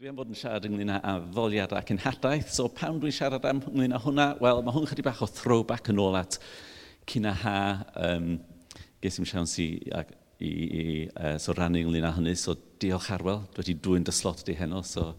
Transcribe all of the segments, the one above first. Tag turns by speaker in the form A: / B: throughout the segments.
A: Dwi am fod yn siarad ynglyn â addoliad ac unhadaeth, so pam dwi'n siarad am ynglyn â hwnna, wel, mae hwn chydig bach o throwback yn ôl at cyn a ha, um, ges i'n siawns i, i, i uh, so rannu ynglyn â hynny, so diolch Arwel, dwi wedi dwy'n dy slot di heno, so,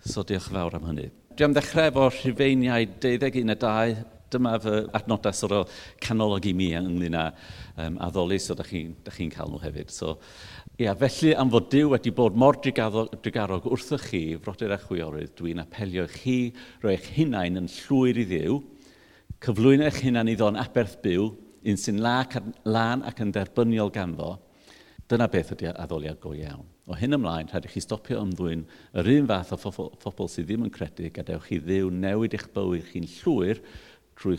A: so diolch fawr am hynny. Dwi am ddechrau efo rhifeiniau 12 1 2, dyma fy adnodau sort o canolog i mi ynglyn â um, addoli, so da chi'n chi cael nhw hefyd. So, ia, felly am fod Dyw wedi bod mor drigarog wrthych chi, frodyr a chwiorydd, dwi'n apelio chi roi eich hunain yn llwyr i ddiw, cyflwyno eich hunain i ddo'n aberth byw, un sy'n lan ac yn derbyniol ganddo, dyna beth ydy addoliad go iawn. O hyn ymlaen, rhaid i chi stopio ymddwyn yr un fath o phobl sydd ddim yn credu, gadewch chi ddiw newid eich bywyd chi'n llwyr trwy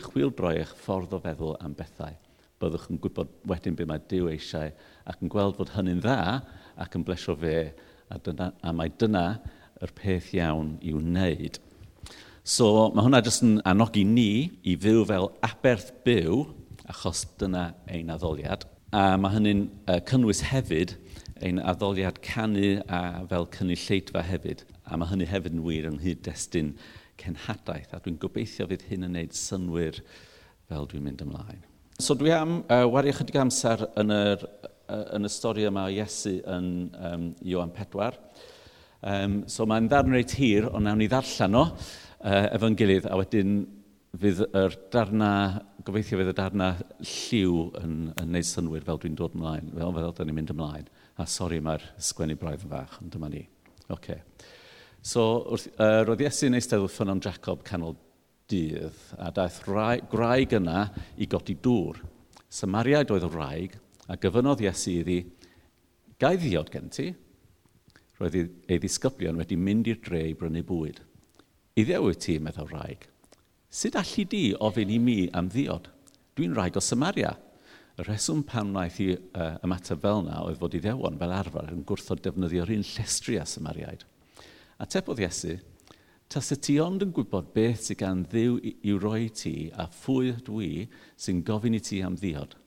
A: eich ffordd o feddwl am bethau. Byddwch yn gwybod wedyn be mae Dyw eisiau ac yn gweld fod hynny'n dda ac yn blesio fe a, dyna, a mae dyna yr peth iawn i wneud. So mae hwnna jyst yn anogi ni i fyw fel aberth byw achos dyna ein addoliad. A mae hynny'n uh, cynnwys hefyd ein addoliad canu a fel cynulleidfa hefyd. A mae hynny hefyd yn wir yng nghyd-destun cenhadaeth, a dwi'n gobeithio fydd hyn yn gwneud synwyr fel dwi'n mynd ymlaen. So dwi am uh, wario chydig amser yn, yr, uh, yn y stori yma o Iesu yn um, Iwan 4. Um, so mae'n ddarn reit hir, ond nawn ni ddarllen o uh, efo'n gilydd, a wedyn fydd yr darna, gobeithio fydd y darna lliw yn, yn neud synwyr fel dwi'n dod ymlaen, fel fel dyn ni'n mynd ymlaen. A sori mae'r sgwennu braidd yn fach, ond dyma ni. Okay. So, wrth, uh, roedd Iesu yn eistedd wrth ffynon Jacob canol dydd, a daeth rai, graig yna i godi dŵr. Samariaid oedd y raig, a gyfynodd Iesu iddi, gai ddiod gen ti? Roedd ei ddisgyblion wedi mynd i'r dre i brynu bwyd. Iddew wyt ti, meddwl raig. Sut allu di ofyn i mi am ddiod? Dwi'n raig o Samaria. Y rheswm pan wnaeth i uh, ymateb fel yna oedd fod i ddewon fel arfer yn gwrthod defnyddio'r un llestri a Samariaid. A tepodd Iesu, Tasa ti ond yn gwybod beth sydd gan ddiw i'w roi ti a phwy dwi sy'n gofyn i ti am ddiod.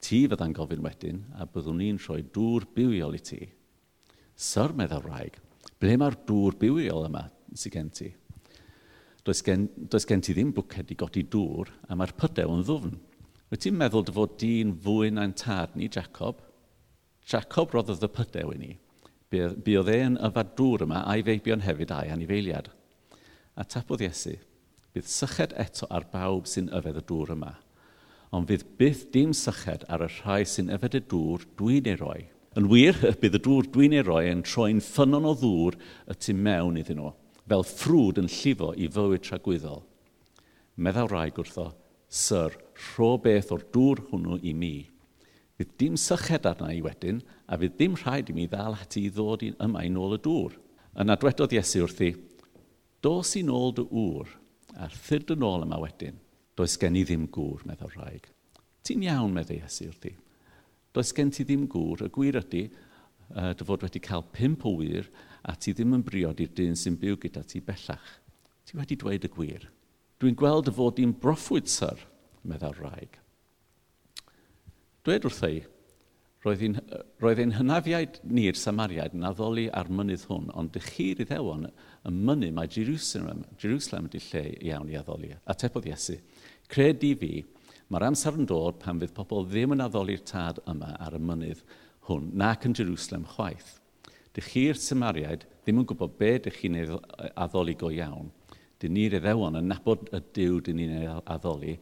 A: Ti fydda'n gofyn wedyn a byddwn ni'n rhoi dŵr bywiol i ti. Syr meddwl rhaeg, ble mae'r dŵr bywiol yma sydd gen ti? Does gen, does gen ti ddim bwced i godi dŵr a mae'r pydew yn ddwfn. Wyt ti'n meddwl dy fod di'n fwy na'n tad ni, Jacob? Jacob roddodd y pydew i ni. Bydd e'n yfad drwr yma a'i feibion hefyd a'i anifeiliad. A tapodd Iesu, bydd syched eto ar bawb sy'n yfed y dŵr yma, ond fydd byth dim syched ar y rhai sy'n yfed y dŵr dwi'n ei roi. Yn wir, bydd y dŵr dwi'n ei roi yn troi'n ffynon o ddŵr y tu mewn iddyn nhw, fel ffrwd yn llifo i fywyd tragwyddol. Meddaw rai gwrtho, Syr, rho beth o'r dŵr hwnnw i mi, Fydd dim syched arna i wedyn, a fydd dim rhaid i mi ddal ati i ddod yma i nôl y dŵr. Yna dwedodd Iesu wrthi, dos i nôl dy ŵr, a'r thyrd yn ôl yma wedyn, does gen i ddim gŵr, meddwl rhaeg. Ti'n iawn, meddwl Iesu wrthi. Does gen ti ddim gŵr, y gwir ydy, uh, dy fod wedi cael pimp o wir, a ti ddim yn briod i'r dyn sy'n byw gyda ti bellach. Ti wedi dweud y gwir. Dwi'n gweld y fod i'n broffwyd, syr, meddwl rhaeg. Dwed wrtha i, roedd ein hynafiaid ni'r Samariaid yn addoli ar mynydd hwn, ond dychir i ddewon y mynydd mae Jerusalem, Jerusalem ydy lle iawn i addoli. Atebodd Iesu, credu fi, mae'r amser yn dod pan fydd pobl ddim yn addoli'r tad yma ar y mynydd hwn, nac yn Jerusalem chwaith. Dychi'r Samariaid ddim yn gwybod be dych chi'n addoli go iawn. Dyn ni'r iddewon yn nabod y diw dyn ni'n addoli,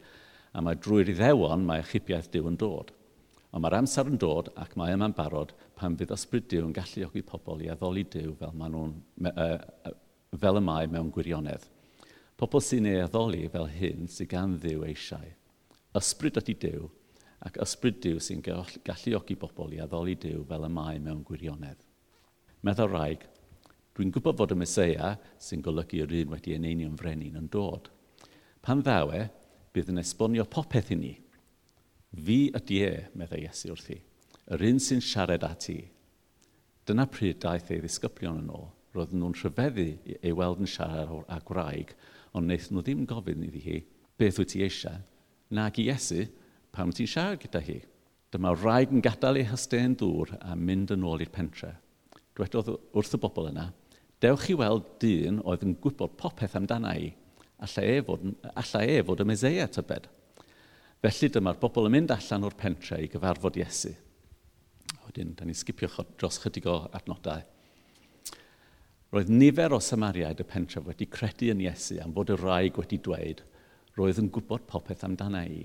A: a mae drwy'r iddewon mae achubiaeth diw yn dod. Ond mae'r amser yn dod ac mae yma'n barod pan fydd ysbryd Dyw yn galluogi pobl i addoli Dyw fel, maen nhw'n, uh, fel y mae mewn gwirionedd. Pobl sy'n ei addoli fel hyn sy'n gan ddiw eisiau. Ysbryd ydy Dyw ac ysbryd Dyw sy'n galluogi bobl i addoli Dyw fel y mae mewn gwirionedd. Meddwl rhaeg, dwi'n gwybod fod y Mesoea sy'n golygu yr un wedi ei neunio'n frenin yn dod. Pan ddawe, bydd yn esbonio popeth i ni – Fi ydy e, meddai Iesu wrthi, yr un sy'n siarad ati. Dyna pryd daeth ei ddisgyblion yn ôl. Roedden nhw'n rhyfeddu ei weld yn siarad â gwraig, ond wnaeth nhw ddim gofyn iddi hi, beth wyt ti eisiau? Nag i Iesu, pam ti'n siarad gyda hi? Dyma rhaid yn gadael ei hysten dŵr a mynd yn ôl i'r pentre. Dwedodd wrth y bobl yna, dewch i weld dyn oedd yn gwybod popeth amdana i, allai e fod, allai e fod y meseia tybed. Felly dyma'r bobl yn mynd allan o'r pentre i gyfarfod Iesu. Wedyn, da ni'n sgipio dros chydig o adnodau. Roedd nifer o Samariaid y pentref wedi credu yn Iesu am fod y rhaeg wedi dweud roedd yn gwybod popeth amdana i.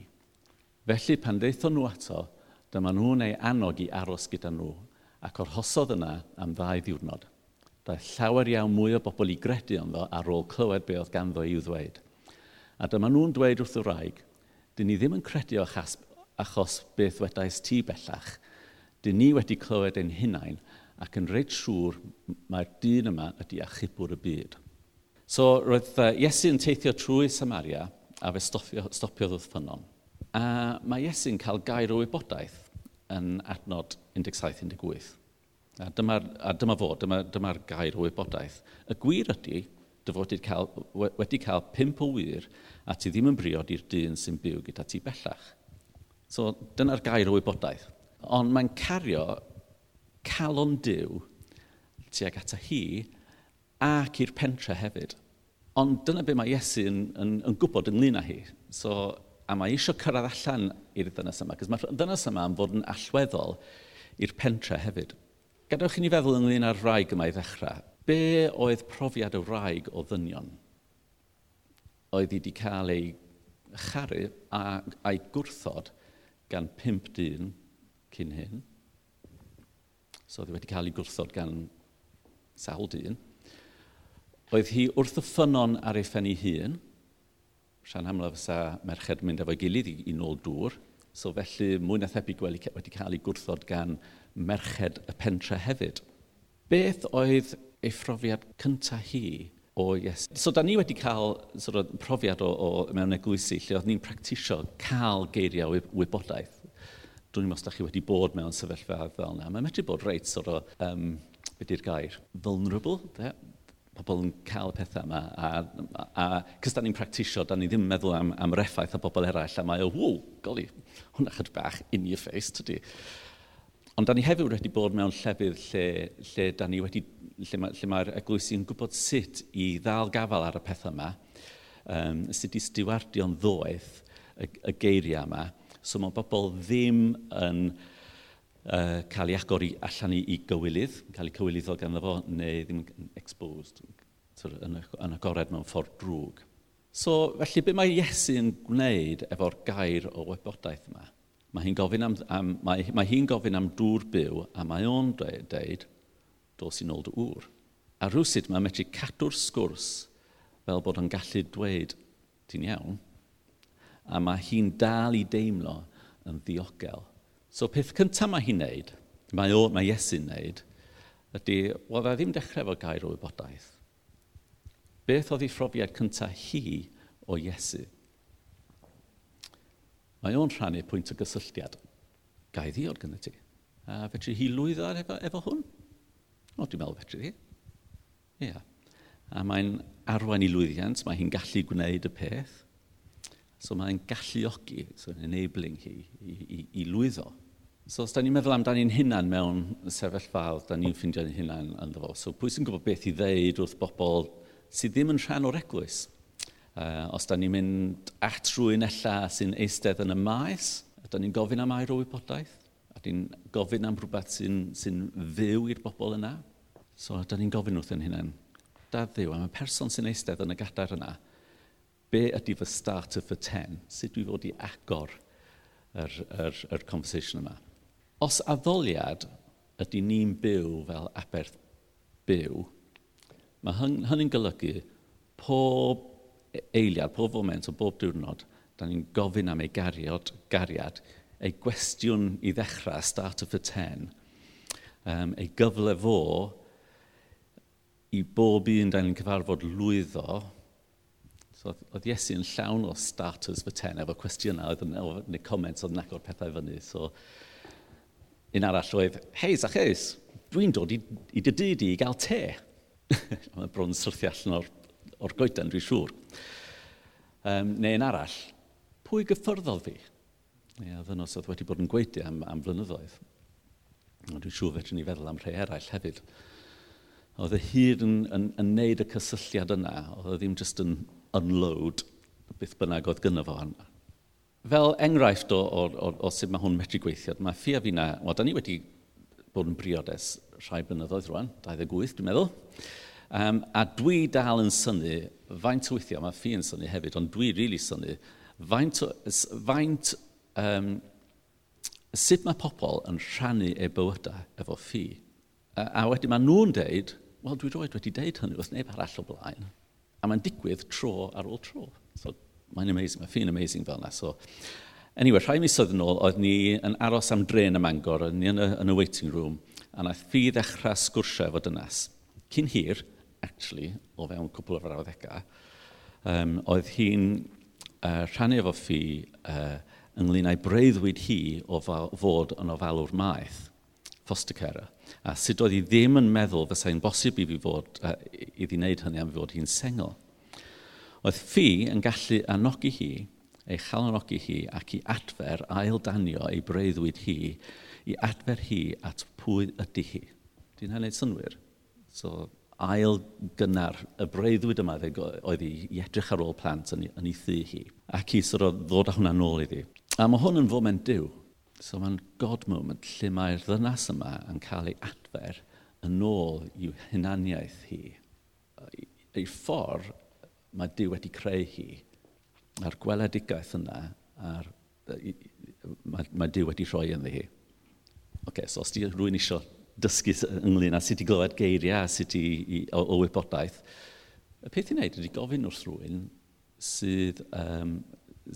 A: Felly pan ddeithon nhw ato, dyma nhw'n ei annog i aros gyda nhw ac orhosodd yna am ddau ddiwrnod. Daeth llawer iawn mwy o bobl i gredu ynddo ar ôl clywed be oedd ganddo i'w ddweud. A dyma nhw'n dweud wrth y rhaeg, dyn ni ddim yn credu achos, achos beth wedais ti bellach. Dyn ni wedi clywed ein hunain ac yn reid siŵr mae'r dyn yma ydy achubwr y byd. So roedd uh, Iesu yn teithio trwy Samaria a fe stopio, stopiodd wrth ffynon. A mae Iesu'n cael gair o wybodaeth yn adnod 17-18. A dyma, a dyma fo, dyma'r dyma gair o wybodaeth. Y gwir ydy dy fod cael, wedi cael pimp o wir a ti ddim yn briod i'r dyn sy'n byw gyda ti bellach. So dyna'r gair o wybodaeth. Ond mae'n cario calon diw tuag ata hi ac i'r pentre hefyd. Ond dyna be mae Iesu yn, yn, yn gwybod ynglyn â hi. So, a mae eisiau cyrraedd allan i'r dynas yma, cos mae'r dynas yma yn fod yn allweddol i'r pentre hefyd. Gadewch i ni feddwl ynglyn â'r rhaeg yma i ddechrau. Be oedd profiad y wraig o ddynion? Oedd hi wedi cael ei charu a, a'i gwrthod gan pimp dyn cyn hyn. So oedd wedi cael ei gwrthod gan sawl dyn. Oedd hi wrth y ffynon ar ei ffenni hun. Sian amla fysa merched mynd efo'i gilydd i, i nôl dŵr. So felly mwy na thebyg wedi cael ei gwrthod gan merched y pentre hefyd. Beth oedd ei phrofiad cyntaf hi o Iesu. So, da ni wedi cael sort of, profiad o, o mewn eglwysi lle oedd ni'n practisio cael geiriau wybodaeth. Dwi'n ddim os da chi wedi bod mewn sefyllfa fel yna. Mae'n medru bod reit sort o, um, beth gair, vulnerable, de? pobl yn cael pethau yma, a, a, cys da ni'n practisio, da ni ddim yn meddwl am, am reffaith o bobl eraill, a mae o, wow, goli, hwnna chyd bach in your face, tydi. Ond da ni hefyd wedi bod mewn llefydd lle, lle da ni wedi lle mae'r ma, ma eglwysi yn gwybod sut i ddal gafel ar y pethau yma, um, sut i stiwardio'n ddoeth y, y geiriau yma, so mae bobl ddim yn uh, cael ei agor i, allan i, i gywilydd, cael ei cywilyddo gan fo, neu ddim yn exposed yn, yn agored mewn ffordd drwg. So, felly, be mae Iesu yn gwneud efo'r gair o wybodaeth yma? Mae hi'n gofyn am, am, mae, mae hi gofyn am dŵr byw, a mae o'n dweud dos i'n ôl dy ŵr. A rwysyd mae'n medru cadw'r sgwrs fel bod o'n gallu dweud, ti'n iawn, a mae hi'n dal i deimlo yn ddiogel. So peth cyntaf mae hi'n neud, mae, o, mae Iesu'n neud, ydy, wel, fe ddim dechrau efo gair o wybodaeth. Beth oedd ei phrofiad cyntaf hi o Iesu? Mae o'n rhannu pwynt o gysylltiad. Gai ddiod gyda ti. A fetri hi lwyddo efo, efo hwn. O, dwi'n meddwl fedri fi. Ie. Yeah. A mae'n arwain i lwyddiant, mae hi'n gallu gwneud y peth. So mae'n galluogi, so enabling hi, i, i, i lwyddo. So os da ni'n meddwl amdani'n hunan mewn sefyllfaodd, da ni'n ffeindio'n hunan ynddo fo. So pwy sy'n gwybod beth i ddeud wrth bobl sydd ddim yn rhan o'r eglwys? Uh, os da ni'n mynd at rwy'n ella sy'n eistedd yn y maes, da ni'n gofyn am air o wybodaeth, a ni'n gofyn am rhywbeth sy'n sy fyw i'r bobl yna. So, da ni'n gofyn wrth yn hynna'n, da ddiw, am y person sy'n eistedd yn y gadar yna, be ydy fy start of the ten? Sut dwi fod i agor yr, yr, yr conversation yma? Os addoliad ydy ni'n byw fel aberth byw, mae hynny'n golygu pob e-, eiliad, pob foment o bob diwrnod, da ni'n gofyn am ei gariad, gariad, ei gwestiwn i ddechrau, start of the ten, um, ei gyfle fo i bob un da ni'n cyfarfod lwyddo, so oedd Iesu yn llawn o starters fy ten efo cwestiynau oedd yn neu comments oedd yn agor pethau fyny. So, un arall oedd, hei Zachais, dwi'n dod i, i dy dyd i gael te. Mae bron syrthio allan o'r, or goedan, dwi'n siŵr. Um, neu un arall, pwy gyffyrddodd fi? Ie, oedd yno oedd wedi bod yn gweithio am, am flynyddoedd. Dwi'n siŵr fedrwn ni feddwl am rhai eraill hefyd. Oedd y hyd yn, yn, yn neud y cysylltiad yna, oedd o ddim jyst yn unload beth bynnag oedd gynno fo yna. Fel enghraifft o, o, o, o sut mae hwn medru gweithio, mae ffia fi na, wel, da ni wedi bod yn briodes rhai blynyddoedd rwan, 28 dwi'n meddwl, um, a dwi dal yn syni, faint o weithiau, mae ffi yn syni hefyd, ond dwi rili really syni, faint, o, faint um, sut mae pobl yn rhannu eu bywydau efo ffi. A, a wedyn mae nhw'n deud, wel, dwi roed wedi deud hynny, wrth neb arall o blaen. A mae'n digwydd tro ar ôl tro. So, mae'n amazing, mae ffin amazing fel yna. So, anyway, rhai misoedd yn ôl, oedd ni yn aros am dren y Mangor, oedd ni yn y, yn y waiting room, a naeth fi ddechrau sgwrsio efo dynas. Cyn hir, actually, o fewn cwpl o frawddegau, um, oedd hi'n uh, rhannu efo fi uh, ynglyn â'i breuddwyd hi o fod yn ofalwr maeth, foster carer a sut oedd hi ddim yn meddwl fysa'i'n bosib i fi fod, uh, iddi wneud hynny am fod hi'n sengl. Oedd ffi yn gallu anogi hi, ei chalanogi hi ac i adfer ail danio ei breuddwyd hi, i adfer hi at pwy ydy hi. Dwi'n hynny'n synwyr. So, ail gynnar y breuddwyd yma oedd i edrych ar ôl plant yn, yn ei thu hi. Ac i sort o ddod â hwnna nôl iddi. A mae hwn yn foment diw So mae'n god moment lle mae'r ddynas yma yn cael ei adfer yn ôl i'w hunaniaeth hi. Ei ffordd mae Dyw wedi creu hi a'r gweledigaeth yna a'r, mae, mae Dyw wedi rhoi yn hi. okay, so os di rhywun eisiau dysgu ynglyn â sut i glywed geiriau, sut i, i o, o wybodaeth, y peth i wneud ydy gofyn wrth rhywun sydd, um,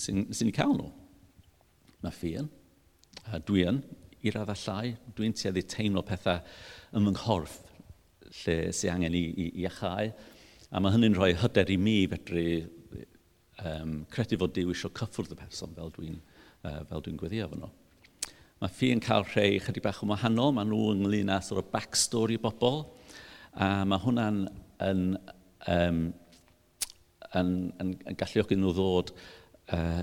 A: sy'n sy cael nhw. Mae ffin, dwi yn, i raddau llai, dwi'n tueddu teimlo pethau ym fy nghorff lle sy'n angen i, i, i achau. A mae hynny'n rhoi hyder i mi fedru um, credu fod Dyw eisiau cyffwrdd y person fel dwi'n uh, fel dwi'n gweddio efo nhw. Mae ffi yn cael rhai chydig bach o wahanol, mae nhw ynglyn â sort of backstory bobl, a mae hwnna'n yn, um, yn, yn, yn galluogi nhw ddod uh,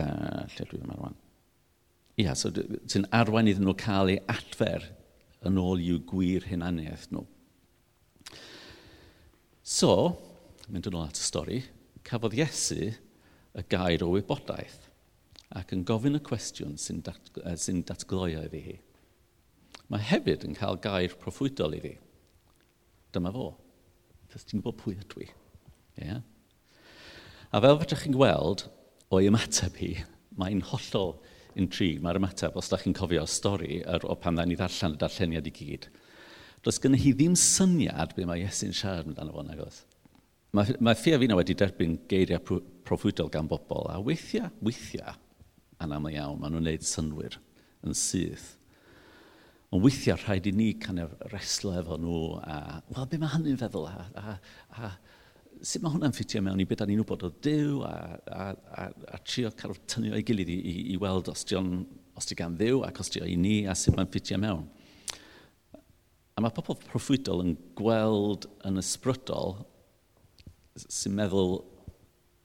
A: uh, lle dwi'n meddwl rwan. Ia, so sy'n arwain iddyn nhw cael eu adfer yn ôl i'w gwir hunaniaeth nhw. So, mynd yn ôl at y stori, cafodd Iesu y gair o wybodaeth ac yn gofyn y cwestiwn sy'n dat, uh, sy datgloio iddi hi. Mae hefyd yn cael gair proffwydol iddi. Dyma fo. Fes ti'n gwybod pwy ydw i. Yeah? A fel fedrwch chi'n gweld, o'i ymateb hi, mae'n hollol intrig. Mae'r ymateb, os da chi'n cofio stori ar, o pan dda ni ddarllen y darlleniad i gyd, does gyda hi ddim syniad be mae Iesu'n siarad amdano fo nagos. Mae, mae ffia fi na wedi derbyn geiriau proffwydol gan bobl, a weithiau, weithiau, anaml iawn, maen nhw'n gwneud synwyr yn syth. Ond weithiau rhaid i ni kind of reslo efo nhw a, wel, be mae hynny'n feddwl? A, a, a, sut mae hwnna'n ffitio mewn i beth ni'n wybod o Dyw a, a, a, a trio cael tynnu o'i gilydd i, i, i weld os di os di gan ddew ac os di i ni a sut mae'n ffitio mewn. A mae pobl proffwydol yn gweld yn ysbrydol sy'n meddwl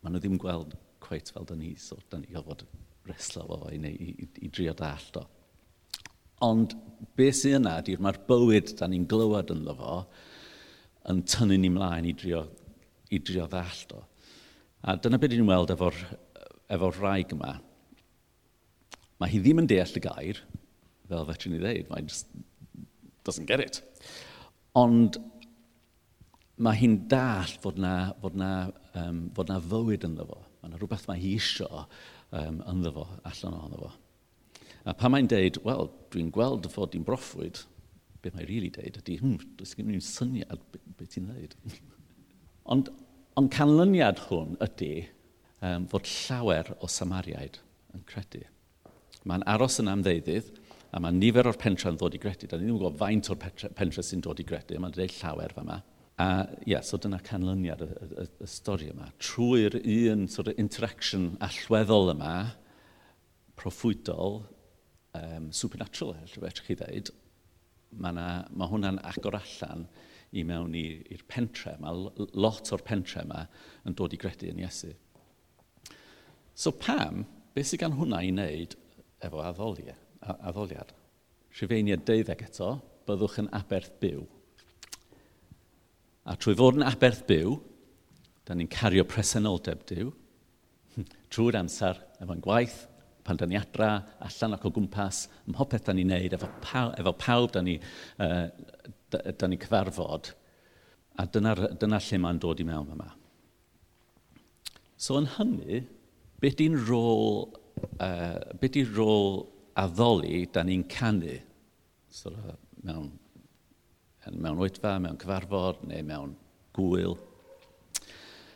A: maen nhw ddim gweld cweith fel dyn ni, so dyn ni gofod reslo fo i, i, i, i drio dall o. Ond beth sy'n yna ydy'r mae'r bywyd da ni'n glywed yn fo yn tynnu ni mlaen i drio i drio ddallt o. A dyna beth ni'n weld efo'r efo rhaeg yma. Mae hi ddim yn deall y gair, fel fe ti'n ei ddeud, mae'n just doesn't get it. Ond mae hi'n dall fod na, fod na, um, fod na fywyd ynddo fo. Mae yna rhywbeth mae hi isio um, ynddo fo, allan ohono fo. A pa mae'n deud, wel, dwi'n gweld fod i'n broffwyd, beth mae'n rili really deud ydy, hm, does gen i'n syniad beth be ti'n dweud. Ond Ond canlyniad hwn ydy um, fod llawer o Samariaid yn credu. Mae'n aros yn amddeudydd, a mae nifer o'r pentre yn ddod i gredu. Da ni ddim yn gwybod faint o'r pentre sy'n dod i gredu, mae'n dweud llawer fa yma. A ie, yeah, so dyna canlyniad y, y, y, y stori yma. Trwy'r un sort of interaction allweddol yma, proffwydol, um, supernatural, rhywbeth chi ddweud, mae, na, mae hwnna'n agor allan i mewn i'r pentre yma, lot o'r pentre yma yn dod i gredu yn Iesu. So pam, beth sydd gan hwnna i wneud efo addoliad? addoliad? Rhyfeiniad deuddeg eto, byddwch yn aberth byw. A trwy fod yn aberth byw, da ni'n cario presenoldeb diw, trwy'r amser efo'n gwaith, pan da ni adra, allan ac o gwmpas, ym mhob peth da ni'n neud, efo pawb, efo pawb da ni uh, da ni cyfarfod, a dyna, dyna lle mae'n dod i mewn yma. So yn hynny, beth i'n rôl, uh, beth i'r rôl addoli da ni'n canu so, mewn, mewn wytfa, mewn cyfarfod neu mewn gwyl.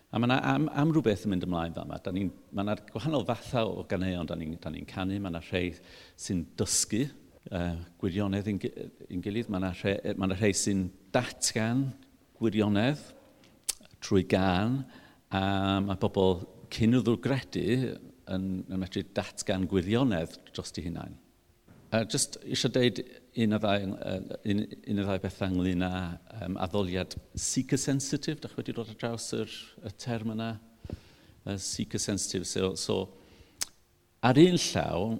A: A mae yna am, am rhywbeth yn mynd ymlaen fel yma. Mae yna gwahanol fathau o ganeuon da ni'n ni canu. Mae yna rhai sy'n dysgu uh, gwirionedd yn, gilydd. Mae yna rhai, ma rhai sy'n datgan gwirionedd trwy gan, a mae pobl cyn y ddwrgredu yn, yn medru datgan gwirionedd dros di hunain. Uh, just eisiau dweud un o ddau, uh, un, un o ddau bethau ynglyn â um, addoliad seeker-sensitive, dach wedi dod ar draws yr, y term yna, uh, seeker-sensitive. So, so, ar un llaw,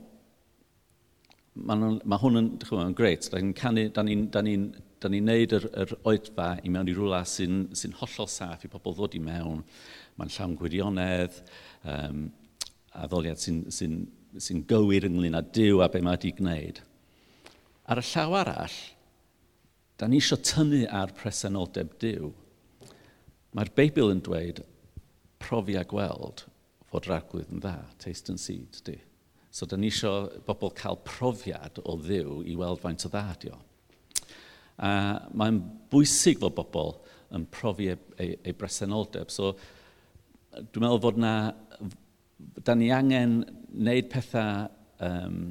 A: mae ma hwn yn, yn greit. Da ni'n canu, da ni'n ni, da ni neud yr, yr oedfa i mewn i rhywle sy'n sy hollol saff i pobl ddod i mewn. Mae'n llawn gwirionedd, um, addoliad sy'n sy n, sy, gywir ynglyn â Dyw a be mae wedi gwneud. Ar y llaw arall, da ni eisiau tynnu ar presenoldeb Dyw. Mae'r Beibl yn dweud, profi a gweld fod ragwydd yn dda, taste and seed, dydy. So, da ni eisiau bobl cael profiad o ddiw i weld faint o dda dio. A mae'n bwysig fod bobl yn profi eu, eu, eu bresenoldeb. So, dwi'n meddwl fod na... Da ni angen wneud pethau um,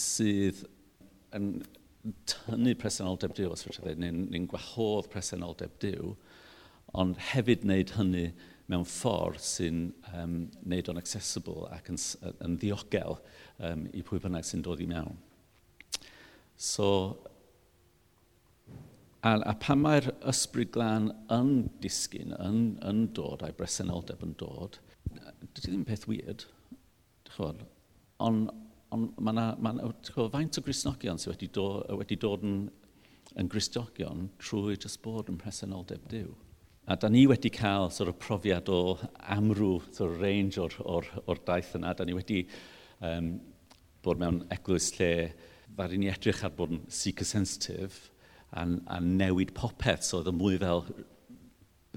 A: sydd yn tynnu presenoldeb diw, os fyrwch chi ddweud, neu'n neu gwahodd presenoldeb diw, ond hefyd wneud hynny mewn ffordd sy'n um, neud o'n accessible ac yn, yn ddiogel um, i pwy bynnag sy'n dod i mewn. So, a, a pan mae'r ysbryd glân yn disgyn, yn, yn dod, a'i bresenoldeb yn dod, dydy ddim peth weird, chod, ond on, mae yna, ma chod, faint o grisnogion sydd wedi dod, wedi dod yn, yn grisnogion trwy just bod yn presenoldeb diw. A da ni wedi cael sort of, profiad o amrw, sort of, range o'r, or, or daith yna. Da ni wedi um, bod mewn eglwys lle fari ni edrych ar bod yn seeker sensitive a, a newid popeth. So oedd y mwy fel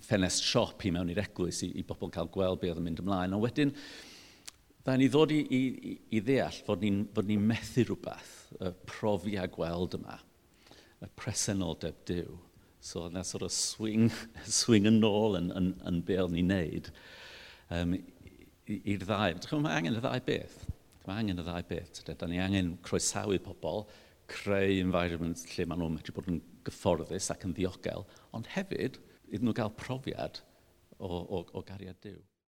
A: ffenest siop i mewn i'r eglwys i, i bobl cael gweld be oedd yn mynd ymlaen. Ond wedyn, da ni ddod i, i, i ddeall fod ni'n ni methu rhywbeth, y profi a gweld yma, y presenoldeb diw. So oedd na sort of swing, swing yn ôl yn, yn, yn be oedd ni'n neud um, i'r ddau. Mae angen y ddau beth. Mae angen y ddau beth. Da ni angen croesawu pobl, creu environment lle maen nhw'n medru bod yn gyfforddus ac yn ddiogel, ond hefyd iddyn nhw gael profiad o, o, o gariad Dyw.